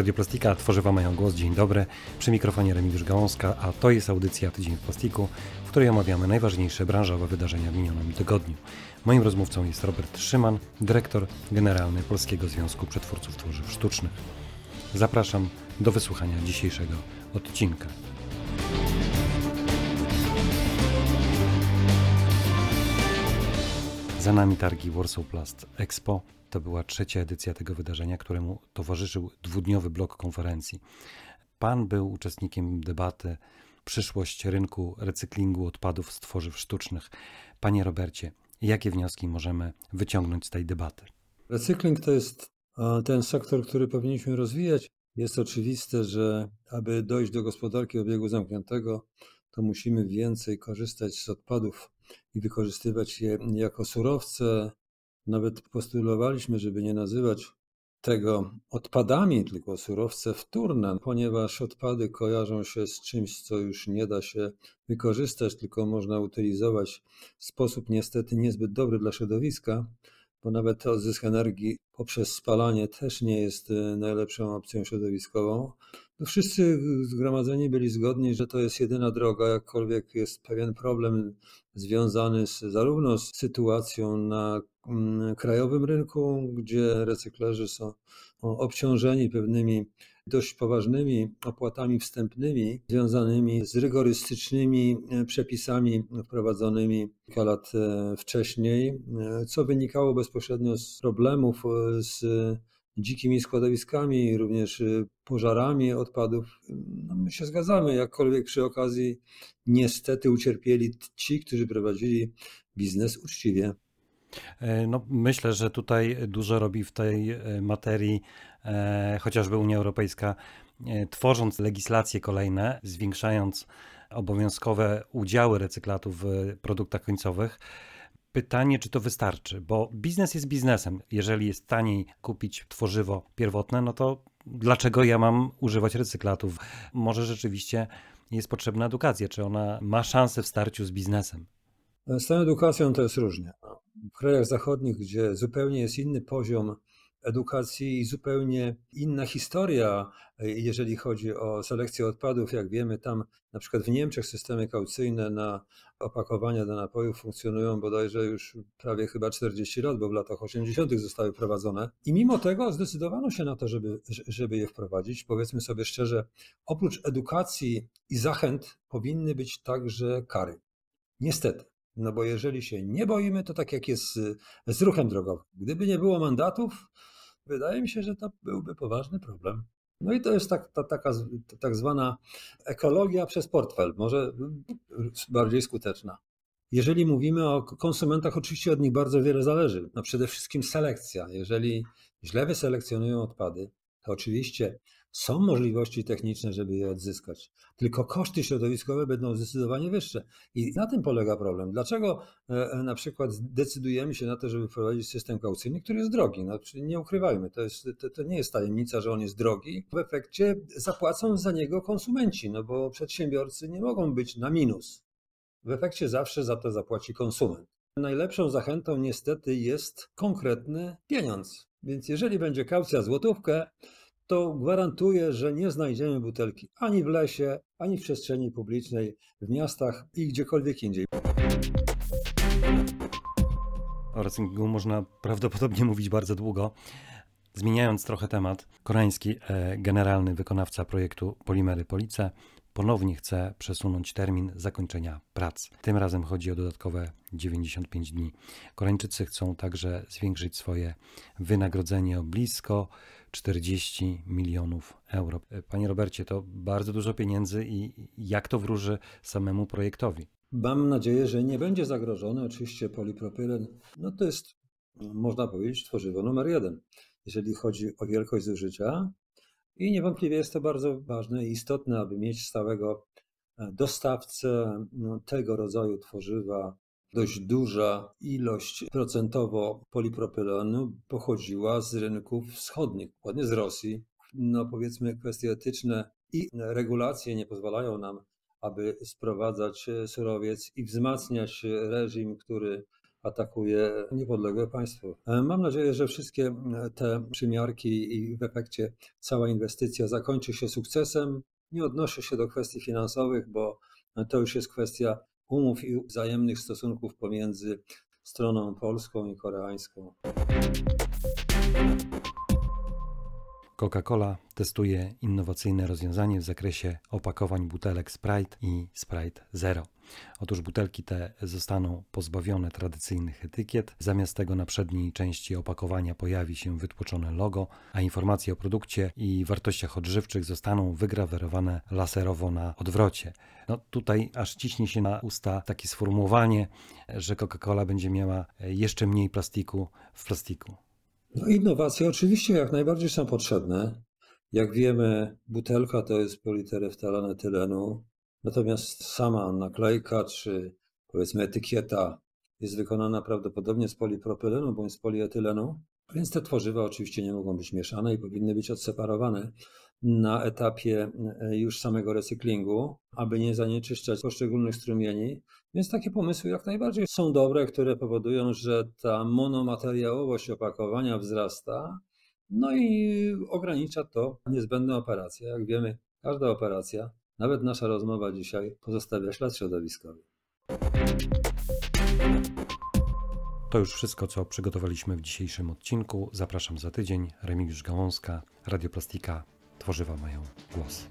Radioplastika, tworzywa mają głos. Dzień dobry. Przy mikrofonie Remigiusz Gałązka, a to jest audycja Tydzień w Plastiku, w której omawiamy najważniejsze branżowe wydarzenia w minionym tygodniu. Moim rozmówcą jest Robert Szyman, dyrektor generalny Polskiego Związku Przetwórców Tworzyw Sztucznych. Zapraszam do wysłuchania dzisiejszego odcinka. Za nami targi Warsaw Plast Expo. To była trzecia edycja tego wydarzenia, któremu towarzyszył dwudniowy blok konferencji. Pan był uczestnikiem debaty Przyszłość rynku recyklingu odpadów z tworzyw sztucznych. Panie Robercie, jakie wnioski możemy wyciągnąć z tej debaty? Recykling to jest ten sektor, który powinniśmy rozwijać. Jest oczywiste, że aby dojść do gospodarki obiegu zamkniętego, to musimy więcej korzystać z odpadów i wykorzystywać je jako surowce. Nawet postulowaliśmy, żeby nie nazywać tego odpadami, tylko surowce wtórne, ponieważ odpady kojarzą się z czymś, co już nie da się wykorzystać, tylko można utylizować w sposób niestety niezbyt dobry dla środowiska, bo nawet odzysk energii poprzez spalanie też nie jest e, najlepszą opcją środowiskową. No wszyscy zgromadzeni byli zgodni, że to jest jedyna droga, jakkolwiek jest pewien problem związany z, zarówno z sytuacją na mm, krajowym rynku, gdzie recyklerzy są obciążeni pewnymi dość poważnymi opłatami wstępnymi związanymi z rygorystycznymi e, przepisami wprowadzonymi kilka lat e, wcześniej, e, co wynikało bezpośrednio z problemów z dzikimi składowiskami, również pożarami odpadów. No my się zgadzamy, jakkolwiek przy okazji niestety ucierpieli ci, którzy prowadzili biznes uczciwie. No, myślę, że tutaj dużo robi w tej materii E, chociażby Unia Europejska, e, tworząc legislacje kolejne, zwiększając obowiązkowe udziały recyklatów w produktach końcowych. Pytanie, czy to wystarczy, bo biznes jest biznesem. Jeżeli jest taniej kupić tworzywo pierwotne, no to dlaczego ja mam używać recyklatów? Może rzeczywiście jest potrzebna edukacja, czy ona ma szansę w starciu z biznesem? Z tą edukacją to jest różnie. W krajach zachodnich, gdzie zupełnie jest inny poziom edukacji i zupełnie inna historia, jeżeli chodzi o selekcję odpadów. Jak wiemy, tam na przykład w Niemczech systemy kaucyjne na opakowania do napojów funkcjonują bodajże już prawie chyba 40 lat, bo w latach 80. zostały wprowadzone. I mimo tego zdecydowano się na to, żeby, żeby je wprowadzić. Powiedzmy sobie szczerze, oprócz edukacji i zachęt powinny być także kary. Niestety. No bo jeżeli się nie boimy, to tak jak jest z, z ruchem drogowym. Gdyby nie było mandatów, wydaje mi się, że to byłby poważny problem. No i to jest tak, ta, taka ta, tak zwana ekologia przez portfel, może bardziej skuteczna. Jeżeli mówimy o konsumentach, oczywiście od nich bardzo wiele zależy. No przede wszystkim selekcja. Jeżeli źle wyselekcjonują odpady, to oczywiście są możliwości techniczne, żeby je odzyskać, tylko koszty środowiskowe będą zdecydowanie wyższe. I na tym polega problem. Dlaczego e, e, na przykład decydujemy się na to, żeby wprowadzić system kaucyjny, który jest drogi? No, nie ukrywajmy, to, jest, to, to nie jest tajemnica, że on jest drogi. W efekcie zapłacą za niego konsumenci, no bo przedsiębiorcy nie mogą być na minus. W efekcie zawsze za to zapłaci konsument. Najlepszą zachętą niestety jest konkretny pieniądz. Więc jeżeli będzie kaucja złotówkę, to gwarantuję, że nie znajdziemy butelki ani w lesie, ani w przestrzeni publicznej, w miastach i gdziekolwiek indziej. O recyklingu można prawdopodobnie mówić bardzo długo. Zmieniając trochę temat, koreański e, generalny wykonawca projektu Polimery Police ponownie chce przesunąć termin zakończenia prac. Tym razem chodzi o dodatkowe 95 dni. Koreańczycy chcą także zwiększyć swoje wynagrodzenie o blisko 40 milionów euro. Panie Robercie, to bardzo dużo pieniędzy i jak to wróży samemu projektowi? Mam nadzieję, że nie będzie zagrożony. Oczywiście polipropylen, no to jest, można powiedzieć, tworzywo numer jeden, jeżeli chodzi o wielkość zużycia. I niewątpliwie jest to bardzo ważne i istotne, aby mieć stałego e, dostawcę no, tego rodzaju tworzywa. Dość duża ilość procentowo polipropylenu pochodziła z rynków wschodnich, dokładnie z Rosji. No powiedzmy kwestie etyczne i regulacje nie pozwalają nam, aby sprowadzać e, surowiec i wzmacniać reżim, który atakuje niepodległe państwo. E, Mam nadzieję, że wszystkie e, te przymiarki i w efekcie cała inwestycja zakończy się sukcesem. Nie odnoszę się do kwestii finansowych, bo to już jest kwestia umów i wzajemnych stosunków pomiędzy stroną polską i koreańską. Coca-Cola testuje innowacyjne rozwiązanie w zakresie opakowań butelek Sprite i Sprite Zero. Otóż butelki te zostaną pozbawione tradycyjnych etykiet. Zamiast tego na przedniej części opakowania pojawi się wytłoczone logo, a informacje o produkcie i wartościach odżywczych zostaną wygrawerowane laserowo na odwrocie. No tutaj aż ciśnie się na usta takie sformułowanie, że Coca-Cola będzie miała jeszcze mniej plastiku w plastiku. No, innowacje oczywiście jak najbardziej są potrzebne. Jak wiemy, butelka to jest politereftalan etylenu, natomiast sama naklejka czy powiedzmy etykieta jest wykonana prawdopodobnie z polipropylenu bądź z polietylenu, więc te tworzywa oczywiście nie mogą być mieszane i powinny być odseparowane na etapie e, już samego recyklingu, aby nie zanieczyszczać poszczególnych strumieni. Więc takie pomysły jak najbardziej są dobre, które powodują, że ta monomateriałowość opakowania wzrasta, no i ogranicza to niezbędne operacje. Jak wiemy, każda operacja, nawet nasza rozmowa dzisiaj, pozostawia ślad środowiskowy. To już wszystko, co przygotowaliśmy w dzisiejszym odcinku. Zapraszam za tydzień. Remigiusz Gałązka, Radioplastika. Tworzywa mają głos.